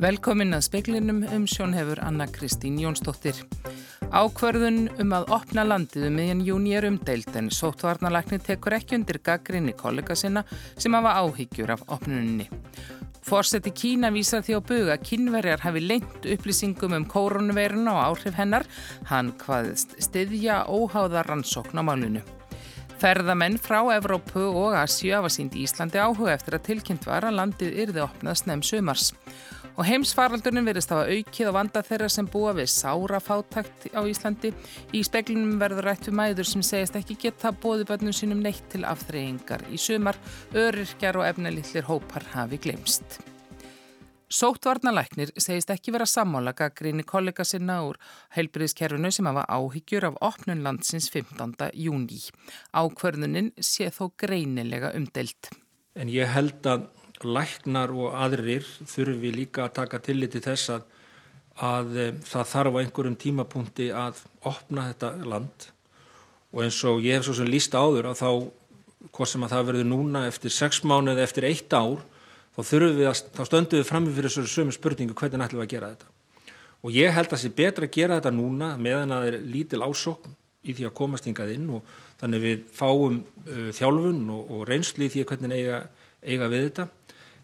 Velkomin að speiklinum um sjón hefur Anna Kristín Jónsdóttir. Ákverðun um að opna landið um miðjan júni er umdeilt en sóttvarnalagni tekur ekki undir gaggrinni kollega sinna sem hafa áhyggjur af opnunni. Fórseti Kína vísar því á buga að kínverjar hafi lengt upplýsingum um koronaveiruna og áhrif hennar. Hann hvaðist stiðja óháða rannsókn á málunu. Ferðamenn frá Evrópu og Asju hafa sínd Íslandi áhuga eftir að tilkynnt var að landið yrði opnað snem sumars. Og heimsfaraldurinn verðist hafa aukið á vanda þeirra sem búa við sára fátakt á Íslandi. Í speklinum verður rætt við mæður sem segist ekki geta bóði bönnum sínum neitt til afþreyingar. Í sumar, öryrkjar og efnalitlir hópar hafi glemst. Sóttvarnalæknir segist ekki vera sammála gaggrinni kollega sinna úr heilbriðskerfinu sem hafa áhyggjur af opnun landsins 15. júni. Ákverðunin sé þó greinilega umdelt. En ég held að læknar og aðrir þurfi líka að taka tilliti þess að, að e, það þarf á einhverjum tímapunkti að opna þetta land. Og eins og ég hef svo sem líst áður að þá, hvort sem að það verður núna eftir sex mánu eða eftir eitt ár þá þurfum við að, þá stöndum við frammi fyrir þessu sömu spurningu hvernig ætlum við að gera þetta? Og ég held að það sé betra að gera þetta núna meðan að það er lítil ásokn í því að komast hingað inn og þannig við fáum uh, þjálfun og, og reynslu í því hvernig eiga, eiga við þetta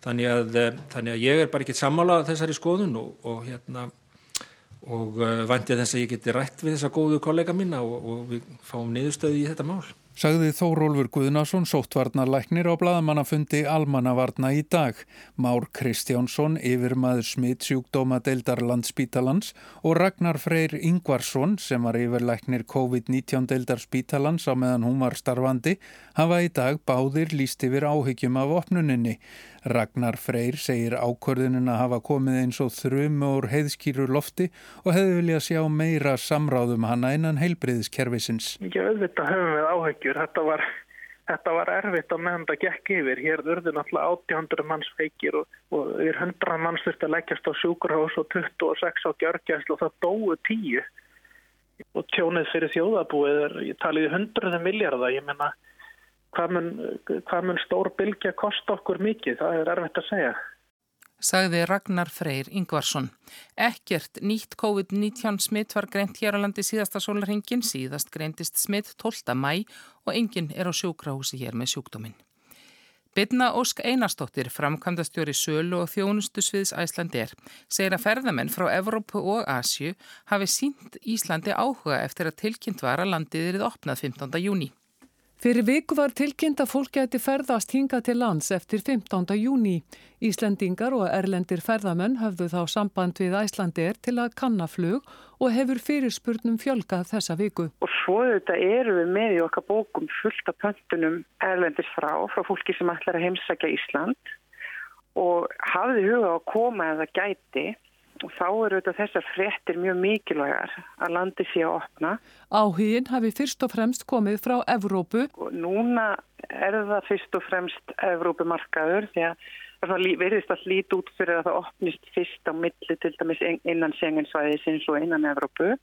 þannig að, eh, þannig að ég er bara ekki sammála þessari skoðun og, og hérna og eh, vandi að þess að ég geti rætt við þessa góðu kollega minna og, og við fáum niðurstöði í þetta mál. Sagði Þórólfur Guðnason, sóttvarnarlæknir á bladamannafundi Almannavarna í dag. Már Kristjánsson, yfirmaður smitt sjúkdóma deildar landsbítalans og Ragnar Freyr Ingvarsson sem var yfirlæknir COVID-19 deildar spítalans á meðan hún var starfandi hafa í dag báðir líst yfir áhyggjum af opnuninni. Ragnar Freyr segir ákvörðunin að hafa komið eins og þrjumu úr heiðskýru lofti og hefði viljað sjá meira samráðum hana innan heilbriðiskerfisins. Ég auðvitað höfum við áhegjur. Þetta var, þetta var erfitt að meðan það gekk yfir. Hér urði náttúrulega 800 manns feikir og, og yfir 100 manns þurfti að leggjast á sjúkurhás og 26 á gjörgjæslu og það dói 10. Og tjónið fyrir þjóðabúið er, ég taliði 100 miljardar, ég menna hvað mun, hvað mun stór bylgja kosta okkur mikið, það er erfitt að segja. Sagði Ragnar Freyr Ingvarsson. Ekkert nýtt COVID-19 smitt var greint hér á landi síðasta sólarhengin, síðast greintist smitt 12. mæ og enginn er á sjúkrahúsi hér með sjúkdóminn. Byrna Ósk Einarstóttir, framkvæmdastjóri Sölu og þjónustu sviðs Æslandir, segir að ferðamenn frá Evrópu og Asju hafi sínt Íslandi áhuga eftir að tilkynnt var að landið erið opnað 15. júni. Fyrir viku var tilkynnt að fólk geti ferðast hinga til lands eftir 15. júni. Íslendingar og erlendir ferðamenn höfðu þá samband við Æslandir til að kannaflug og hefur fyrirspurnum fjölgað þessa viku. Og svo þetta eru við með í okkar bókum fullt af pöntunum erlendis frá, frá fólki sem ætlar að heimsækja Ísland og hafði huga að koma eða gæti og þá eru þetta þessar frettir mjög mikilvægar að landi sé að opna. Áhugin hafi fyrst og fremst komið frá Evrópu. Og núna er það fyrst og fremst Evrópumarkaður því að það verðist að líti út fyrir að það opnist fyrst á milli til dæmis innan sengensvæðisins og innan Evrópu.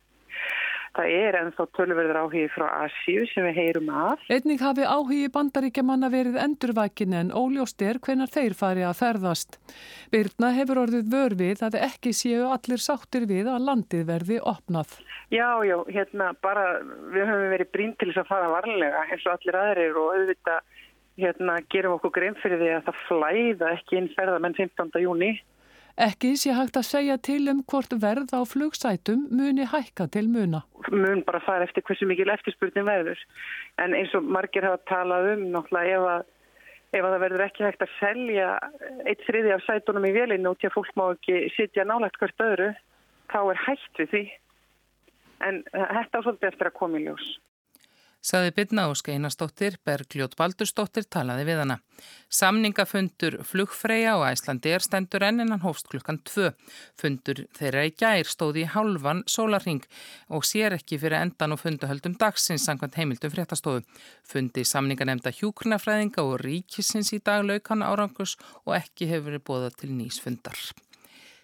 Það er ennþá tölverður áhugi frá Asíu sem við heyrum af. Einning hafi áhugi bandaríkjamanna verið endurvækin en óljóst er hvenar þeir fari að ferðast. Byrna hefur orðið vörfið að ekki séu allir sáttir við að landið verði opnað. Já, já, hérna bara við höfum verið brín til þess að fara varlega eins og allir aðrir og auðvitað hérna gerum okkur grein fyrir því að það flæða ekki inn ferðamenn 15. júni. Ekki sé hægt að segja til um hvort verð á flugsætum muni hækka til muna. Mun bara fara eftir hversu mikil eftirspurning verður. En eins og margir hafa talað um náttúrulega ef að, ef að það verður ekki hægt að selja eitt þriði af sætunum í velinu og til að fólk má ekki sitja nálagt hvert öðru, þá er hægt við því. En þetta svolítið eftir að koma í ljós. Saði Byrna og Skeinastóttir, Bergljót Baldurstóttir talaði við hana. Samningafundur flugfreyja og æslandi er stendur enn en hann hófst klukkan 2. Fundur þeirra í gær stóði í hálfan sólarring og sér ekki fyrir endan og funduhöldum dagsins sangkvæmt heimildum fréttastofu. Fundi samninga nefnda hjúknafræðinga og ríkisins í dag laukan árangus og ekki hefur verið bóða til nýsfundar.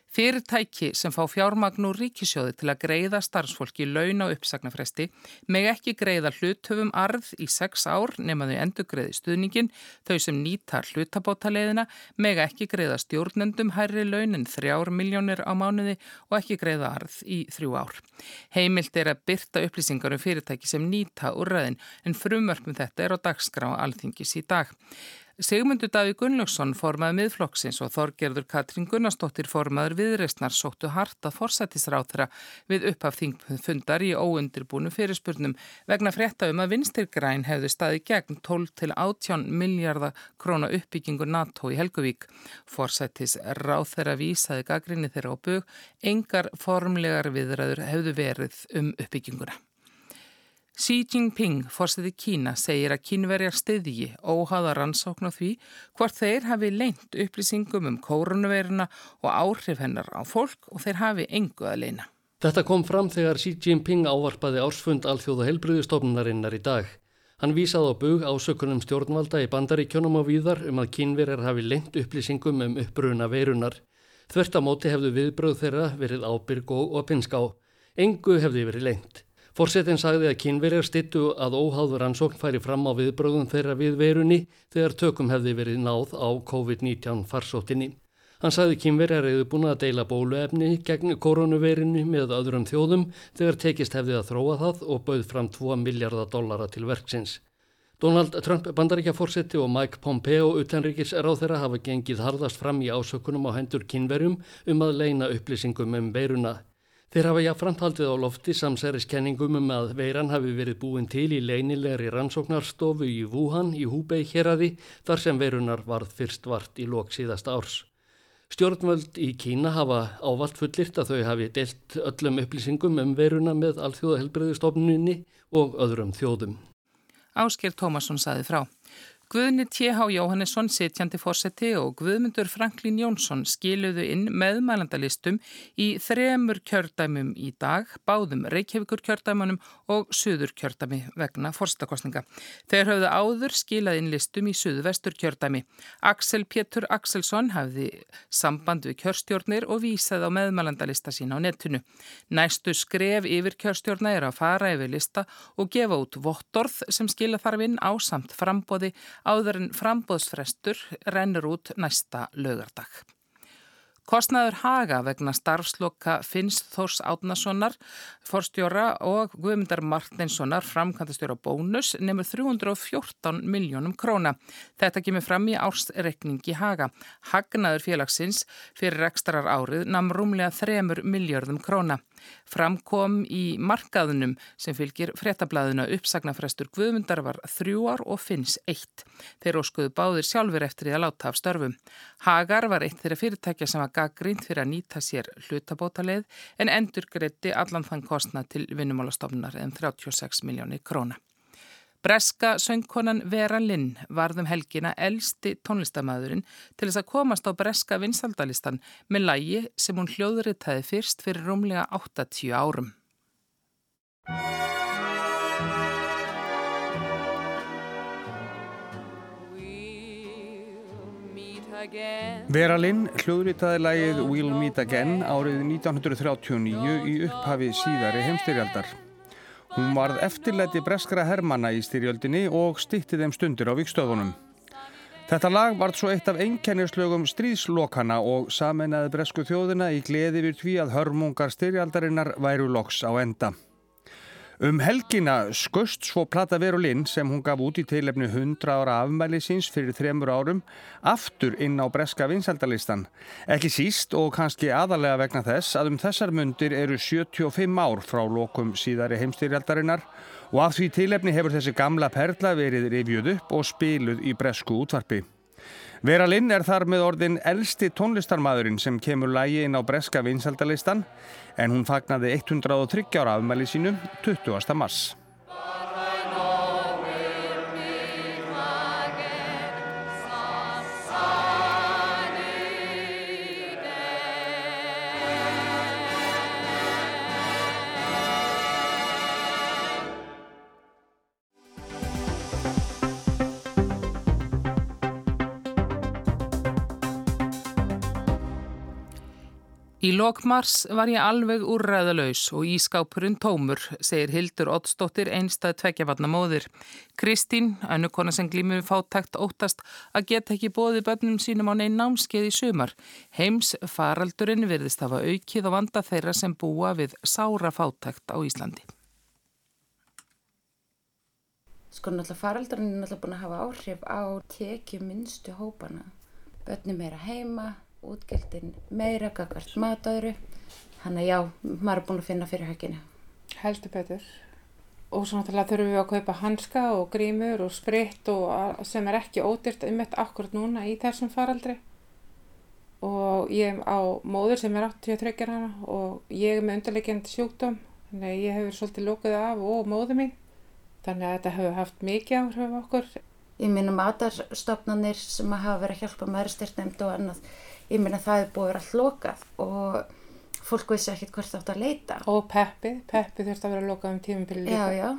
Fyrirtæki sem fá fjármagn úr ríkisjóði til að greiða starfsfólki laun á uppsagnarfresti meg ekki greiða hluthöfum arð í sex ár nema þau endur greiði stuðningin, þau sem nýtar hlutabótaleiðina meg ekki greiða stjórnendum hærri laun en þrjár miljónir á mánuði og ekki greiða arð í þrjú ár. Heimilt er að byrta upplýsingar um fyrirtæki sem nýta úr ræðin en frumverknum þetta er á dagskrá alþingis í dag. Sigmundur Daví Gunnlaugsson formaði miðflokksins og Þorgerður Katrín Gunnarsdóttir formaður viðreistnar sóttu hart að forsættisráð þeirra við upphaf þingfundar í óundirbúnu fyrirspurnum vegna frétta um að vinstirgræn hefðu staði gegn 12 til 18 miljardar króna uppbyggingu NATO í Helguvík. Forsættisráð þeirra vísaði gaggrinni þeirra á bög, engar formlegar viðræður hefðu verið um uppbygginguna. Xi Jinping, fórstiði Kína, segir að kínverjar stiðji óháða rannsókn á því hvort þeir hafi leint upplýsingum um koronaviruna og áhrif hennar á fólk og þeir hafi engu að leina. Þetta kom fram þegar Xi Jinping ávarpaði ársfund alþjóða helbriðistofnunarinnar í dag. Hann vísaði á bug ásökunum stjórnvalda í bandaríkjónum á víðar um að kínverjar hafi leint upplýsingum um uppbruna verunar. Þvertamóti hefðu viðbröð þeirra verið ábyrg og opinská. Engu hefði verið leint. Forsetin sagði að kynverjar stittu að óháður ansókn færi fram á viðbröðum þeirra við verunni þegar tökum hefði verið náð á COVID-19 farsóttinni. Hann sagði kynverjar hefði búin að deila bóluefni gegn koronavirinu með öðrum þjóðum þegar tekist hefði að þróa það og bauð fram 2 miljardar dollara til verksins. Donald Trump bandaríkjaforsetti og Mike Pompeo utanríkis ráð þeirra hafa gengið hardast fram í ásökunum á hendur kynverjum um að leina upplýsingum um veruna. Þeir hafa jáfnframt haldið á lofti samsæriskenningum um að veiran hafi verið búin til í leinilegri rannsóknarstofu í Wuhan í Húbei héradi þar sem veirunar varð fyrst vart í lok síðasta árs. Stjórnvöld í Kína hafa ávalt fullirt að þau hafi delt öllum upplýsingum um veiruna með alþjóðahelbreyðustofnunni og öðrum þjóðum. Ásker Tómasson saði frá. Guðni T.H. Jóhannesson, sitjandi fórseti og Guðmundur Franklín Jónsson skiluðu inn meðmælandalistum í þremur kjördæmum í dag, báðum Reykjavíkur kjördæmunum og Suður kjördæmi vegna fórsetakostninga. Þeir höfðu áður skilað inn listum í Suðu vestur kjördæmi. Axel Pétur Axelsson hafði samband við kjörstjórnir og vísaði á meðmælandalista sína á netinu. Næstu skref yfir kjörstjórna er að fara yfir lista og gefa út vottorð sem skila þarf inn á samt frambóði áður en frambóðsfrestur rennur út næsta lögardag. Kostnaður Haga vegna starfsloka Finns Þórs Átnasonar, forstjóra og Guðmundar Martinssonar framkvæmtastjóra bónus nefnur 314 miljónum króna. Þetta kemur fram í ársrekningi Haga. Hagnaður félagsins fyrir ekstrar árið namn rúmlega 3 miljörðum króna. Framkom í markaðunum sem fylgir frettablaðuna uppsagnafrestur Guðmundar var þrjú ár og finns eitt. Þeir óskuðu báðir sjálfur eftir því að láta af störfum. Hagar var eitt þeirra fyrirtækja sem var gaggrínt fyrir að nýta sér hlutabótaleið en endur greitti allan þann kostnað til vinnumálastofnunar en 36 miljónir króna. Breska söngkonan Vera Lynn varðum helgina elsti tónlistamæðurinn til þess að komast á breska vinsaldalistan með lægi sem hún hljóðritaði fyrst fyrir rúmlega 80 árum. Vera Lynn hljóðritaði lægið We'll Meet Again árið 1939 í upphafi síðari heimstyrjaldar. Hún varð eftirleiti breskra hermanna í styrjöldinni og stitti þeim stundir á vikstöðunum. Þetta lag varð svo eitt af einkennislögum stríðslokana og sameinaði bresku þjóðina í gleði við því að hörmungar styrjaldarinnar væru loks á enda. Um helgina skust svo Plata Verulinn sem hún gaf út í teilefni 100 ára afmæli síns fyrir þremur árum aftur inn á breska vinsaldalistan. Ekki síst og kannski aðalega vegna þess að um þessar mundir eru 75 ár frá lokum síðari heimstyrjaldarinnar og af því teilefni hefur þessi gamla perla verið revjuð upp og spiluð í bresku útvarpi. Vera Linn er þar með orðin elsti tónlistarmadurinn sem kemur lægi inn á breska vinsaldalistan en hún fagnaði 103 ára afmæli sínu 20. mars. Í lokmars var ég alveg úrræðalaus og ískápurinn tómur, segir Hildur Ottsdóttir einstað tvekjafatna móðir. Kristín, annukona sem glýmur fátækt óttast að geta ekki bóði börnum sínum á neinn námskeið í sumar. Heims faraldurinn virðist hafa aukið og vanda þeirra sem búa við sára fátækt á Íslandi. Sko náttúrulega faraldurinn er náttúrulega búin að hafa áhrif á tekið minnstu hópana. Börnum er að heima útgjöldin meira gagvart matöðru þannig að já, maður er búin að finna fyrir högginu. Heldur betur. Og svo náttúrulega þurfum við að kaupa hanska og grímur og spritt og sem er ekki ódyrt um þetta akkurat núna í þessum faraldri. Og ég á móður sem er 83 hana og ég er með undarlegjandi sjúkdóm. Þannig að ég hefur svolítið lókuð af og móður mín. Þannig að þetta hefur haft mikið áhrif okkur. Ég minna matarstofnanir sem hafa verið að hjálpa með styrtnefnd og annað ég meina það er búið að vera hlokað og fólk vissi ekkert hvert átt að leita. Og peppi, peppi þurft að vera lokað um tímum fyrir líka. Já, já.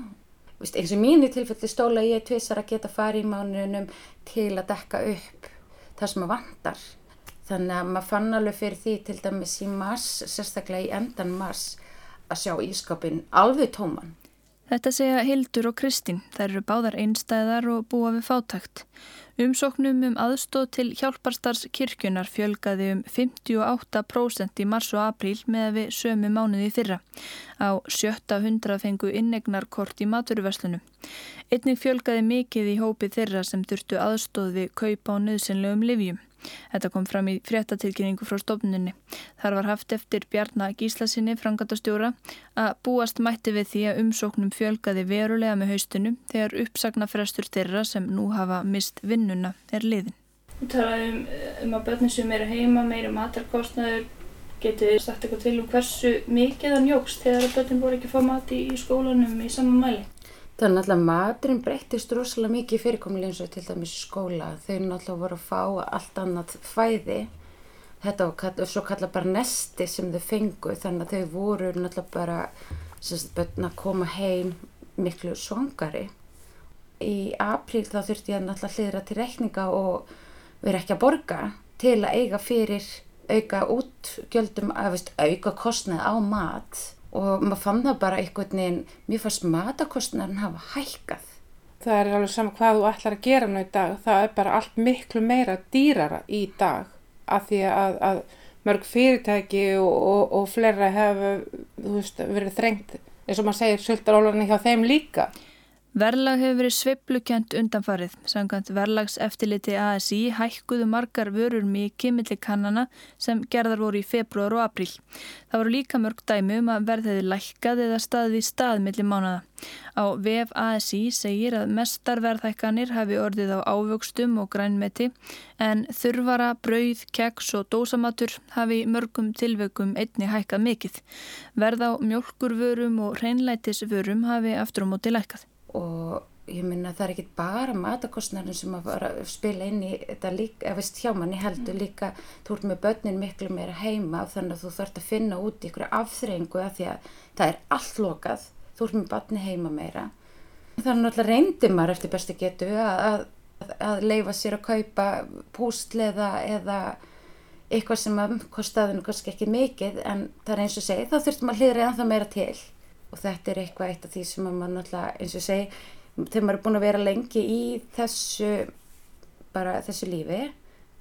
Vist, eins og mínu tilfelli stóla ég tvisar að geta farið í mánunum til að dekka upp það sem að vandar. Þannig að maður fann alveg fyrir því til dæmis í mars, sérstaklega í endan mars, að sjá ískapin alveg tóman. Þetta segja Hildur og Kristín. Þær eru báðar einstæðar og búa við fátækt. Umsóknum um aðstóð til hjálparstars kirkjunar fjölgaði um 58% í mars og apríl með við sömu mánuði fyrra. Á sjötta hundra fengu innegnarkort í maturverslunum. Einnig fjölgaði mikið í hópi þeirra sem þurftu aðstóð við kaupa á nöðsynlegum livjum. Þetta kom fram í fréttatilkynningu frá stofnunni. Þar var haft eftir Bjarnar Gíslasinni, frangatastjóra, að búast mætti við því að umsóknum fjölgaði verulega með haustinu þegar uppsagnafrestur þeirra sem nú hafa mist vinnuna er liðin. Við talaðum um, um að börnum sem eru heima, meira matarkostnaður, getið sagt eitthvað til um hversu mikið það njókst þegar börnum voru ekki að fá mati í skólanum í saman mæli. Er náttúrulega maturinn breyttist rosalega mikið fyrirkomlega eins og til dæmis skóla. Þau náttúrulega voru að fá allt annað fæði. Þetta var svo kalla bara nesti sem þau fengu þannig að þau voru náttúrulega bara sagt, að koma heim miklu svangari. Í apríl þá þurfti ég náttúrulega hlýðra til rekninga og vera ekki að borga til að eiga fyrir auka útgjöldum, að veist, auka kostnað á mat og maður fann það bara einhvern veginn, mér fannst matakostnarinn hafa hækkað. Það er alveg sama hvað þú ætlar að gera nú í dag, það er bara allt miklu meira dýrara í dag af því að, að mörg fyrirtæki og, og, og flera hefur verið þrengt, eins og maður segir, sultarólarni hjá þeim líka. Verlag hefur verið sveiplukent undanfarið. Samkvæmt verlags eftirliti ASI hækkuðu margar vörur mikið millir kannana sem gerðar voru í februar og april. Það voru líka mörg dæmi um að verðiði lækkað eða staðið í stað millir mánada. Á VF ASI segir að mestar verðhækkanir hafi orðið á ávöxtum og grænmeti en þurfara, brauð, keks og dósamatur hafi mörgum tilveikum einni hækkað mikill. Verð á mjölkurvörum og hreinlætisvörum hafi aftur á móti lækkað og ég minna það er ekki bara matakostnarinn sem að spila inn í þetta líka, eða veist hjá manni heldur mm. líka, þú ert með börnin miklu meira heima þannig að þú þarfst að finna út ykkur afþreyingu að því að það er allt lokað, þú ert með börni heima meira þannig að reyndi maður eftir bestu getu að, að, að leifa sér að kaupa pústleða eða eitthvað sem að kostaðinu kannski ekki mikið en það er eins og segi, þá þurftum að hlýðra eða það meira til og þetta er eitthvað eitt af því sem maður náttúrulega eins og segi þegar maður er búin að vera lengi í þessu bara þessu lífi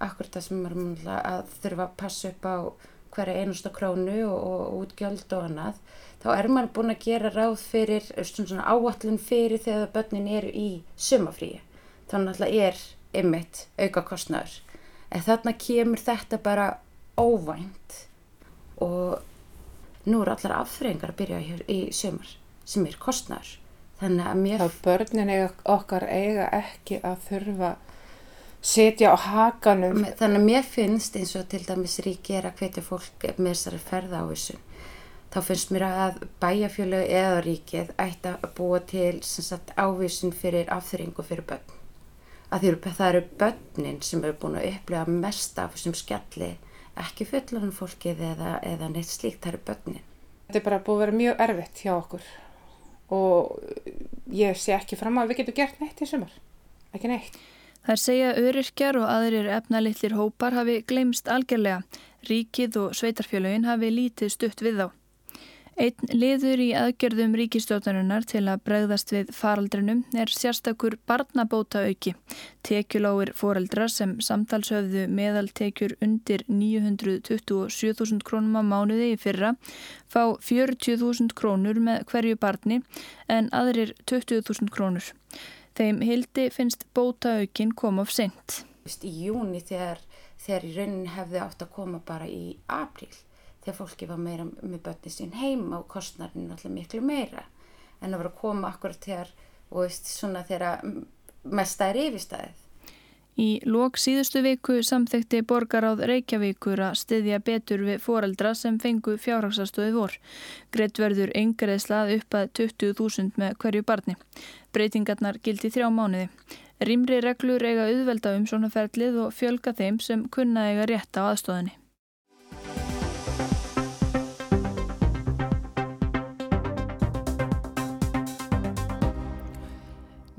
akkur það sem maður náttúrulega að þurfa að passa upp á hverja einusta krónu og, og útgjöld og annað þá er maður búin að gera ráð fyrir svona áallin fyrir þegar börnin eru í sumafríi þannig að er ymmit auka kostnæður en þarna kemur þetta bara óvænt og nú eru allar afþreyingar að byrja hér í sömur sem er kostnar þannig að mér þá börnin eiga, okkar eiga ekki að þurfa setja á hakanum. Þannig að mér finnst eins og til dæmis ríki er að hvetja fólk með þessari ferða á þessu þá finnst mér að bæjafjölu eða ríkið ætti að búa til sagt, ávísun fyrir afþreyingu fyrir börn. Að það eru börnin sem eru búin að upplega mest af þessum skjalli ekki fullanum fólkið eða, eða neitt slíkt, það eru börnin. Þetta er bara búið að vera mjög erfitt hjá okkur og ég sé ekki fram að við getum gert neitt í sumar, ekki neitt. Þær segja öryrkjar og aðrir efnalitlir hópar hafi glemst algjörlega Ríkið og sveitarfjölögin hafi lítið stutt við þá. Einn liður í aðgjörðum ríkistjóðanunar til að bregðast við faraldrinum er sérstakur barnabóta auki. Tekjuláir foreldrar sem samtalshöfðu meðaltekjur undir 927.000 krónum á mánuði í fyrra fá 40.000 krónur með hverju barni en aðrir 20.000 krónur. Þeim hildi finnst bóta aukin koma of sent. Í júni þegar, þegar í raunin hefði átt að koma bara í apríl þegar fólki var meira með börni sín heima og kostnarinn alltaf miklu meira en að vera að koma akkurat þegar og veist svona þegar mest það er yfirstæðið. Í lók síðustu viku samþekti borgaráð Reykjavíkur að styðja betur við foreldra sem fengu fjárhagsastöði vor. Greitt verður yngreðslað upp að 20.000 með hverju barni. Breytingarnar gildi þrjá mánuði. Rýmri reglur eiga auðvelda um svona ferlið og fjölga þeim sem kunna eiga rétt á aðstóðinni.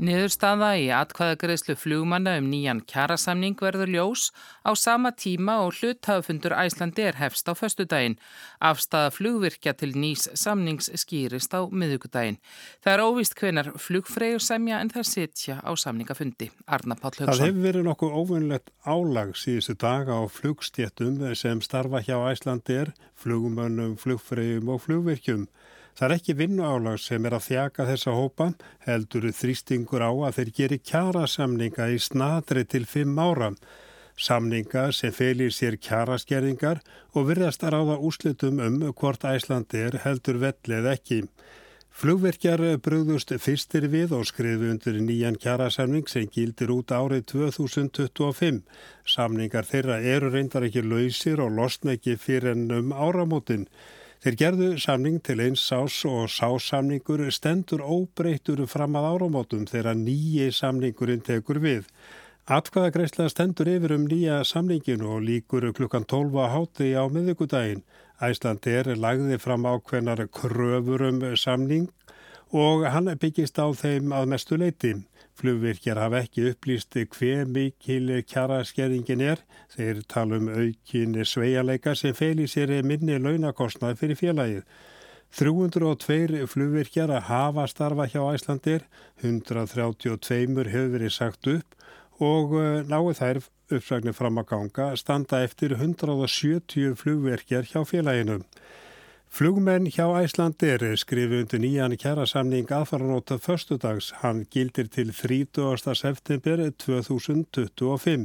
Niðurstaða í atkvæðagreðslu flugmanna um nýjan kjærasamning verður ljós á sama tíma og hluthafundur Æslandi er hefst á föstudaginn. Afstafa flugvirkja til nýs samnings skýrist á miðugudaginn. Það er óvist hvenar flugfreyjur semja en það sitja á samningafundi. Arna Páll Haugsson. Það hefur verið nokkuð óvinnlegt álag síðustu daga á flugstjéttum sem starfa hjá Æslandi er, flugmönnum, flugfreyjum og flugvirkjum. Það er ekki vinnuálag sem er að þjaka þessa hópa, heldur þrýstingur á að þeir geri kjara samninga í snadri til fimm ára. Samninga sem felir sér kjaraskerðingar og virðast að ráða úslitum um hvort Æslandi er heldur vellið ekki. Flugverkjar bröðust fyrstir við og skrifu undir nýjan kjarasamning sem gildir út árið 2025. Samningar þeirra eru reyndar ekki lausir og losna ekki fyrir ennum áramótin. Þeir gerðu samning til eins sás og sásamningur stendur óbreytur fram að áramótum þegar nýji samningurinn tekur við. Atkvaðagreisla stendur yfir um nýja samningin og líkur klukkan 12 á háti á miðugudaginn. Æslandi er lagði fram ákveðnar kröfur um samning og hann byggist á þeim að mestu leiti. Flugvirkjar hafa ekki upplýst hver mikil kjaraskerðingin er. Þeir tala um aukin sveialeika sem feil í sér minni launakostnað fyrir félagið. 302 flugvirkjar að hafa starfa hjá Æslandir, 132 hefur verið sagt upp og eh, náðu þær uppsagnir fram að ganga standa eftir 170 flugvirkjar hjá félaginu. Flugmenn hjá Æslandir skrifu undir nýjan kjærasamning aðfaranóta förstudags. Hann gildir til 30. september 2025.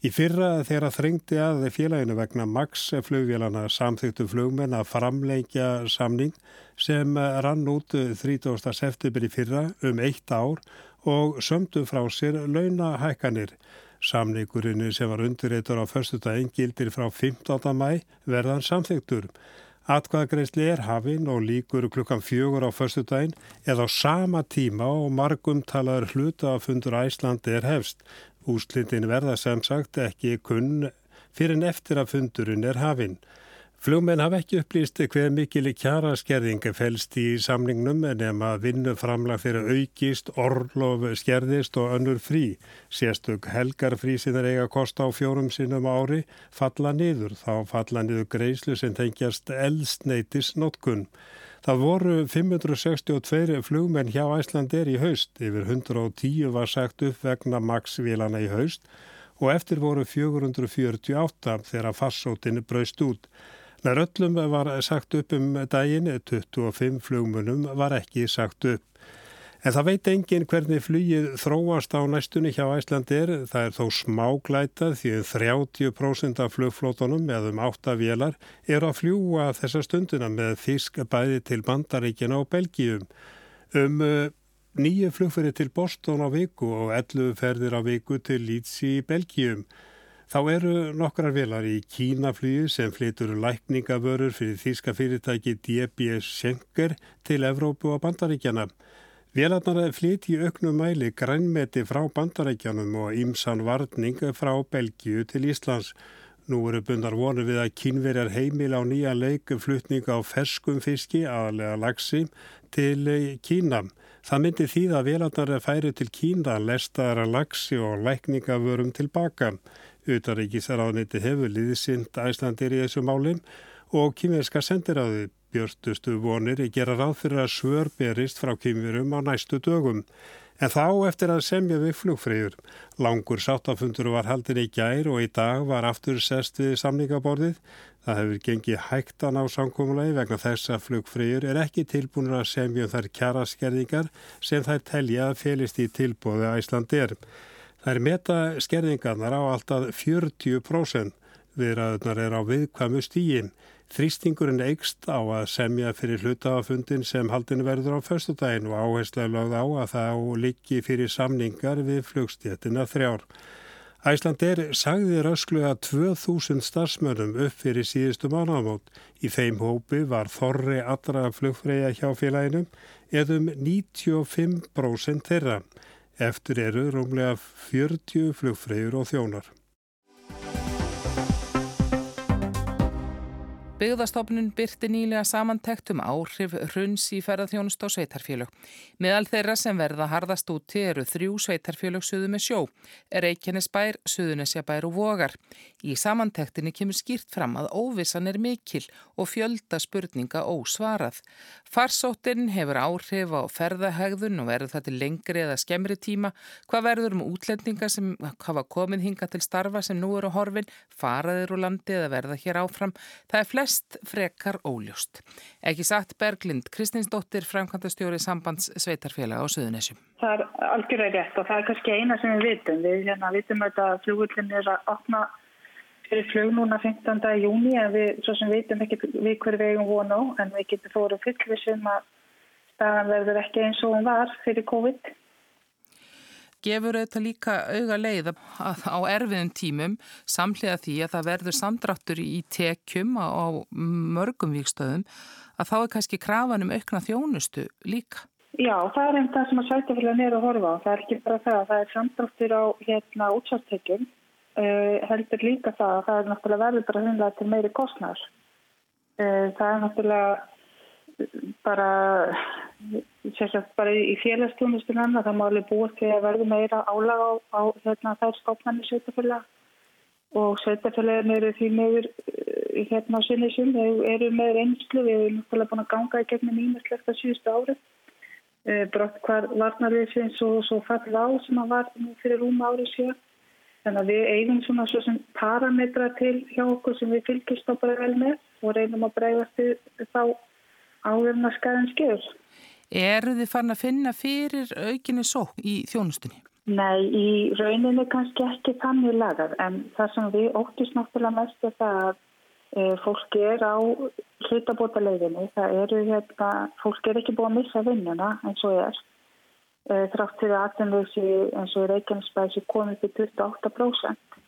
Í fyrra þegar þrengdi að félaginu vegna Max flugvélana samþyktu flugmenn að framleikja samning sem rann út 30. september í fyrra um eitt ár og sömdu frá sér launahækkanir. Samningurinn sem var undirreitur á förstudaginn gildir frá 15. mæ verðan samþyktur. Atkvæðagreisli er hafinn og líkur klukkan fjögur á förstu daginn eða á sama tíma og margum talaður hluta að fundur Æslandi er hefst. Úslitin verða sem sagt ekki kunn fyrir en eftir að fundurinn er hafinn. Flugmenn hafa ekki upplýst hver mikil kjara skerðinga fælst í samningnum en ef maður vinnu framlag fyrir aukist, orlof skerðist og önnur frí. Sérstök helgarfrí sem er eiga að kosta á fjórum sinnum ári falla niður. Þá falla niður greiðslu sem tengjast eldsneitis notkun. Það voru 562 flugmenn hjá Æslandir í haust. Yfir 110 var sagt upp vegna maksvílana í haust og eftir voru 448 þegar farsótin braust út. Nær öllum var sagt upp um daginn, 25 flugmunum var ekki sagt upp. En það veit engin hvernig flugið þróast á næstunni hjá Æslandir. Það er þó smáglætað því 30% af flugflótunum eða um 8 vélar eru að fljúa þessa stundina með fisk bæði til Bandaríkina og Belgíum. Um uh, nýju flugferði til Boston á viku og 11 ferðir á viku til Leeds í Belgíum. Þá eru nokkrar velar í Kínaflýju sem flytur lækningavörur fyrir þýska fyrirtæki DB Schenker til Evrópu og Bandaríkjana. Velarnar flyt í auknum mæli grænmeti frá Bandaríkjanum og ímsan varning frá Belgíu til Íslands. Nú eru bundar vonu við að kínverjar heimil á nýja leikflutning á ferskum fiski, aðalega lagsi, til Kína. Það myndi því að velarnar færi til Kína lestaðara lagsi og lækningavörum tilbaka. Utaríkisraðniti hefur liðsind æslandir í þessu málum og kýmverska sendiráði björstustu vonir gera ráð fyrir að svör berist frá kýmverum á næstu dögum. En þá eftir að semja við flugfreyjur. Langur sáttafundur var haldin í gær og í dag var aftur sest við samningaborðið. Það hefur gengið hægtan á samkómulagi vegna þess að flugfreyjur er ekki tilbúinur að semja um þær kjaraskerðingar sem þær telja að felist í Íslandi er. Það er meta skerðingarnar á alltaf 40%. Viðraðunar er á viðkvæmu stíginn. Þrýstingurinn eikst á að semja fyrir hlutafundin sem haldin verður á förstudaginn og áherslega lögð á að það líki fyrir samningar við flugstjéttina þrjár. Æslandir sagði röskluða 2000 starfsmönnum upp fyrir síðustu mánámót. Í þeim hópi var þorri allra flugfræja hjá félaginu eðum 95% þeirra. Eftir eru rúmlega 40 flugfræjur og þjónar. Byggðastofnun byrti nýlega samantekt um áhrif hruns í ferðarþjónust á sveitarfélög. Meðal þeirra sem verða hardast úti eru þrjú sveitarfélög suðu með sjó, Reykjanesbær, Suðunesjabær og Vogar. Í samantektinni kemur skýrt fram að óvissan er mikil og fjölda spurninga ósvarað. Farsóttin hefur áhrif á ferðahegðun og verður það til lengri eða skemmri tíma. Hvað verður um útlendinga sem hafa komið hinga til starfa sem nú eru horfin, faraðir úr landi eða verða hér áfram? Það er flest frekar óljóst. Ekki satt Berglind, Kristinsdóttir, framkvæmdastjóri sambands sveitarfélag á Suðunessjum. Það er algjörlega rétt og það er kannski eina sem við vitum. Við hérna, vitum að flugullin er að opna fyrir flug núna 15. júni en við svo sem vitum ekki við hverju vegum vonu en við getum fóruð fyllvisum að staðan verður ekki eins og hún var fyrir COVID. Gefur þetta líka auga leið að á erfiðum tímum samlega því að það verður samdráttur í tekjum á mörgum vikstöðum að þá er kannski krafan um aukna þjónustu líka? Já, það er einn það sem að sætafélag nýra að horfa á. Það er ekki bara það. Það er samdráttur á hérna útsáttekjum Uh, heldur líka það að það er náttúrulega verður bara hundlega til meiri kostnars. Uh, það er náttúrulega bara, bara í félagsstjónustunum en það má alveg búið til að verður meira álag á, á hérna, þær stofnarnir sveitafélag og sveitafélagin eru því meður uh, hérna á sinni sum, þau eru meður einslu, við erum náttúrulega búin að ganga í gegnum ímestlegt að síðustu árið. Brott hvar varnarviðsins og svo fall á sem að var fyrir rúma árið síðan. Þannig að við eigum svona svo sem parametra til hjá okkur sem við fylgjast á bara vel með og reynum að bregðast þá áðurna skæðan skjöður. Eru þið fann að finna fyrir aukinni sók í þjónustunni? Nei, í rauninni kannski ekki þannig lagað en það sem við óttist náttúrulega mest er það að e, fólk er á hlutabóta leiðinni. Það eru hérna, fólk er ekki búið að missa vinnuna eins og er. Eh, þrátt fyrir aðtunleysi eins og Reykjanesbæsi komið til 28%.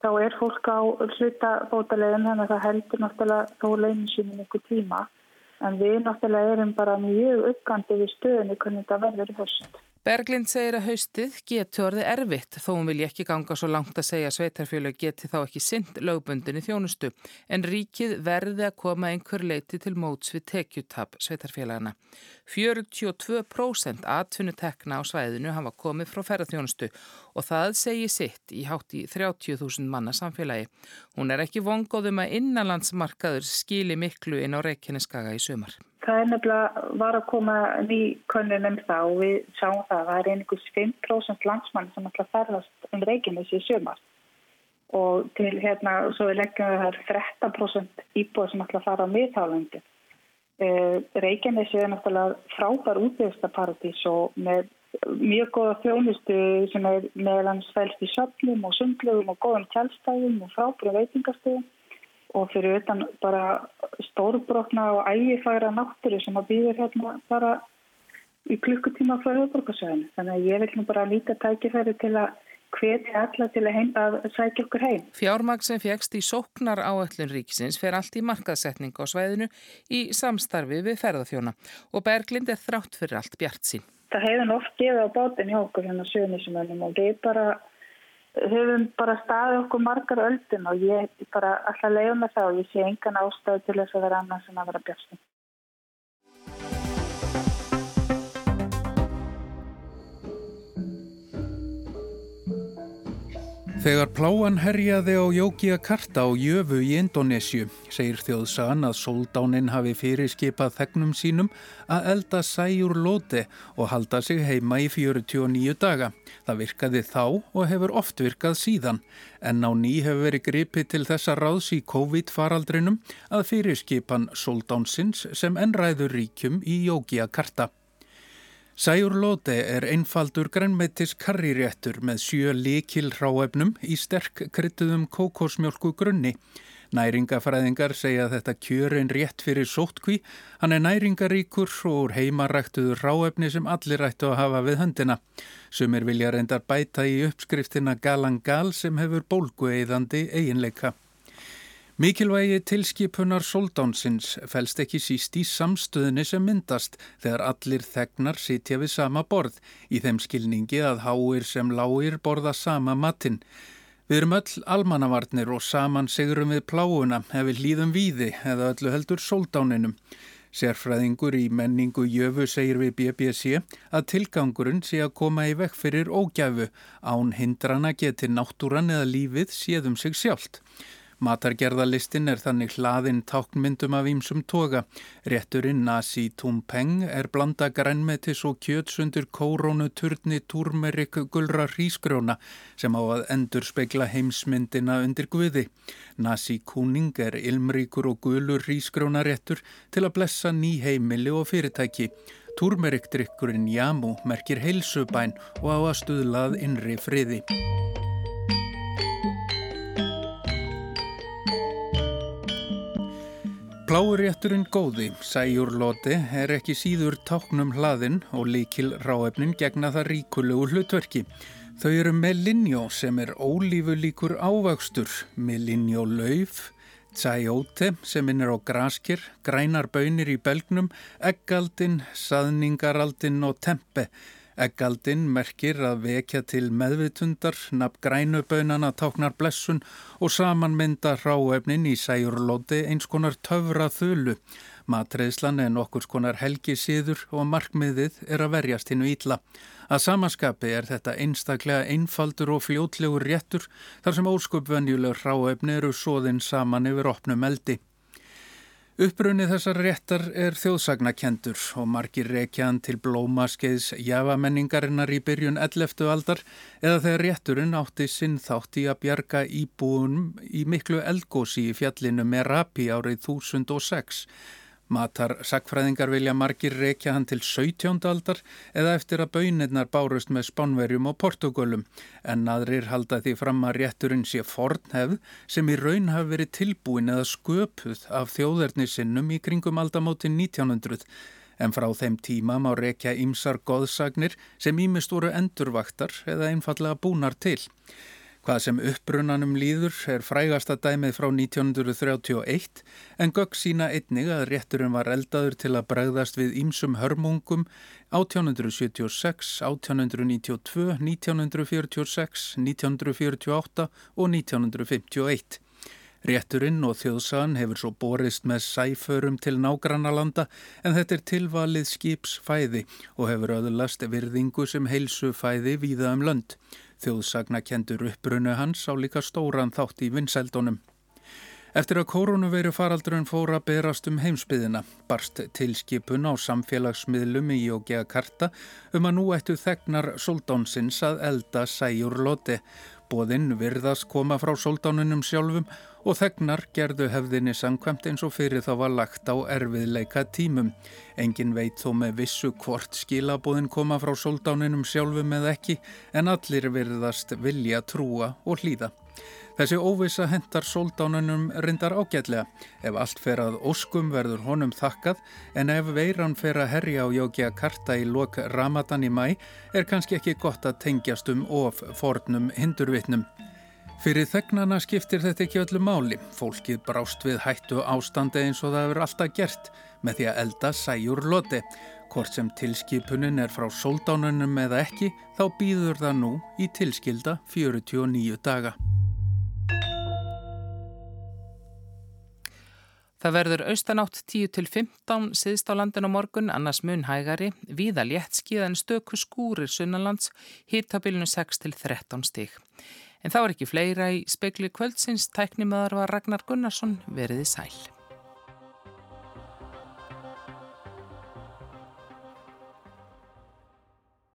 Þá er fólk á hlutabótalegin þannig að það heldur náttúrulega þó leinin sínum ykkur tíma en við náttúrulega erum bara mjög uppgandi við stöðunni hvernig þetta verður í höst. Berglind segir að haustið geti orðið erfitt þó hún vil ekki ganga svo langt að segja að sveitarfjölu geti þá ekki synd lögbundinni þjónustu en ríkið verði að koma einhver leiti til móts við tekjutab sveitarfjölagana. 42% atvinnutekna á svæðinu hafa komið frá ferðarþjónustu og það segi sitt í hátt í 30.000 manna samfélagi. Hún er ekki vongóðum að innanlandsmarkaður skili miklu inn á Reykjaneskaga í sumar. Það er nefnilega var að koma ný könnun um það og við sjáum það að það er einhvers 5% landsmann sem ætla að ferðast um Reykjanes í sömar og til hérna svo við leggjum við það 13% íbúið sem ætla að fara á miðhálandi. Eh, Reykjanes er náttúrulega frábær útveðstaparadís og með mjög góða þjónustu sem er meðlans fælst í söfnum og sundlegum og góðum tjálstæðum og frábæru veitingastöðum og fyrir utan bara stórbrotna og ægifæra náttúru sem að býður hérna bara í klukkutíma frá höfðborgarsvæðinu. Þannig að ég vil nú bara líka tækifæri til að hveti alla til að, heim, að sækja okkur heim. Fjármag sem fegst í sóknar áöllun ríkisins fer allt í markaðsetning á svæðinu í samstarfi við ferðarþjóna og Berglind er þrátt fyrir allt bjart sín. Það hefur oft gefið á bátinn hjá okkur hérna sögnisumönnum og við bara höfum bara staðið okkur margar öldun og ég bara alltaf leiði með það og ég sé engan ástæðu til þess að vera annars en að vera björnstum. Þegar pláan herjaði á Jókiakarta á Jöfu í Indonésiu segir þjóðsagan að sóldáninn hafi fyrirskipað þegnum sínum að elda sæjur lóti og halda sig heima í 49 daga. Það virkaði þá og hefur oft virkað síðan en á ný hefur verið gripið til þessa ráðs í COVID-faraldrinum að fyrirskipan sóldánsins sem ennræður ríkjum í Jókiakarta. Sæjur Lóte er einfaldur grænmeitis karriréttur með sjö likil hráefnum í sterk kryttuðum kókosmjölku grunni. Næringafræðingar segja þetta kjörin rétt fyrir sótkví, hann er næringaríkur og heimaræktuður ráefni sem allir ættu að hafa við höndina. Sumir vilja reyndar bæta í uppskriftina galangal sem hefur bólgueiðandi eiginleika. Mikilvægi tilskipunar soldánsins fælst ekki síst í samstöðinni sem myndast þegar allir þegnar sitja við sama borð í þeim skilningi að háir sem lágir borða sama matinn. Við erum öll almannavarnir og saman sigurum við pláuna ef við hlýðum víði eða öllu heldur soldáninum. Sérfræðingur í menningu Jöfu segir við BBC að tilgangurinn sé að koma í vekk fyrir ógæfu án hindrana geti náttúran eða lífið séðum sig sjálft. Matargerðalistin er þannig hlaðinn táknmyndum af ímsum toga. Rétturinn Nasi Tumpeng er blanda grænmetis og kjötsundur kórónu turni turmerik gulra hrísgrjóna sem á að endur spekla heimsmyndina undir guði. Nasi Kuning er ilmríkur og gulur hrísgrjóna réttur til að blessa ný heimili og fyrirtæki. Turmerikdrykkurinn Jamu merkir heilsubæn og á að stuðlað innri friði. Pláurétturinn góði, sæjur loti, er ekki síður táknum hlaðin og líkil ráefnin gegna það ríkulegu hlutverki. Þau eru melinjó sem er ólífu líkur ávöxtur, melinjó lauf, tsajóte sem innir á graskir, grænar bönir í belgnum, eggaldin, saðningaraldin og tempe. Eggaldin merkir að vekja til meðvitundar, nafn grænubönana táknar blessun og samanmynda ráefnin í sæjurlóti eins konar töfra þölu. Matreðslan er nokkur konar helgi síður og markmiðið er að verjast hinnu ítla. Að samaskapi er þetta einstaklega einfaldur og fljótlegur réttur þar sem óskupvenjulegur ráefni eru sóðinn saman yfir opnum eldi. Upprunni þessar réttar er þjóðsagnakendur og margir rekjaðan til blómaskeiðs jafamenningarinnar í byrjun 11. aldar eða þegar rétturinn átti sinn þátt í að bjarga íbúunum í miklu eldgósi í fjallinu Merapi árið 1006 Matar sakfræðingar vilja margir reykja hann til 17. aldar eða eftir að bönirnar bárust með spánverjum og portugölum en aðrir halda því fram að rétturinn sé fornhefð sem í raun hafi verið tilbúin eða sköpuð af þjóðerni sinnum í kringum aldamótin 1900 en frá þeim tíma má reykja ímsar goðsagnir sem ímist voru endurvaktar eða einfallega búnar til. Hvað sem upprunanum líður er frægasta dæmið frá 1931 en gögg sína einnig að rétturinn var eldaður til að bregðast við ímsum hörmungum 1876, 1892, 1946, 1948 og 1951. Rétturinn og þjóðsagan hefur svo borist með sæförum til nágrannalanda en þetta er tilvalið skipsfæði og hefur öðurlast virðingu sem heilsufæði víða um lönd. Þjóðsagnakendur uppbrunnu hans á líka stóran þátt í vinsældunum. Eftir að koronaviru faraldurinn fóra berast um heimsbyðina, barst tilskipun á samfélagsmiðlum í Jókja Karta um að nú ættu þegnar soldónsins að elda sæjur loti. Bóðinn virðast koma frá soldánunum sjálfum og þegnar gerðu hefðinni sangkvæmt eins og fyrir þá var lagt á erfiðleika tímum. Engin veit þó með vissu hvort skilabóðin koma frá soldáninum sjálfum eða ekki en allir virðast vilja trúa og hlýða. Þessi óvisa hendar soldánunum reyndar ágætlega. Ef allt fer að óskum verður honum þakkað en ef veiran fer að herja á Jókja Karta í lok Ramadan í mæ er kannski ekki gott að tengjast um of fornum hindurvitnum. Fyrir þegnana skiptir þetta ekki öllu máli. Fólkið brást við hættu ástandi eins og það hefur alltaf gert með því að elda sæjur loti. Hvort sem tilskipunin er frá soldánunum eða ekki, þá býður það nú í tilskilda 49 daga. Það verður austanátt 10-15 síðst á landin á morgun, annars mun hægari, víða léttskíða en stöku skúrir sunnalands, hittabilinu 6-13 stík. En þá er ekki fleira í spekli kvöldsins, tæknimaður var Ragnar Gunnarsson veriði sæl.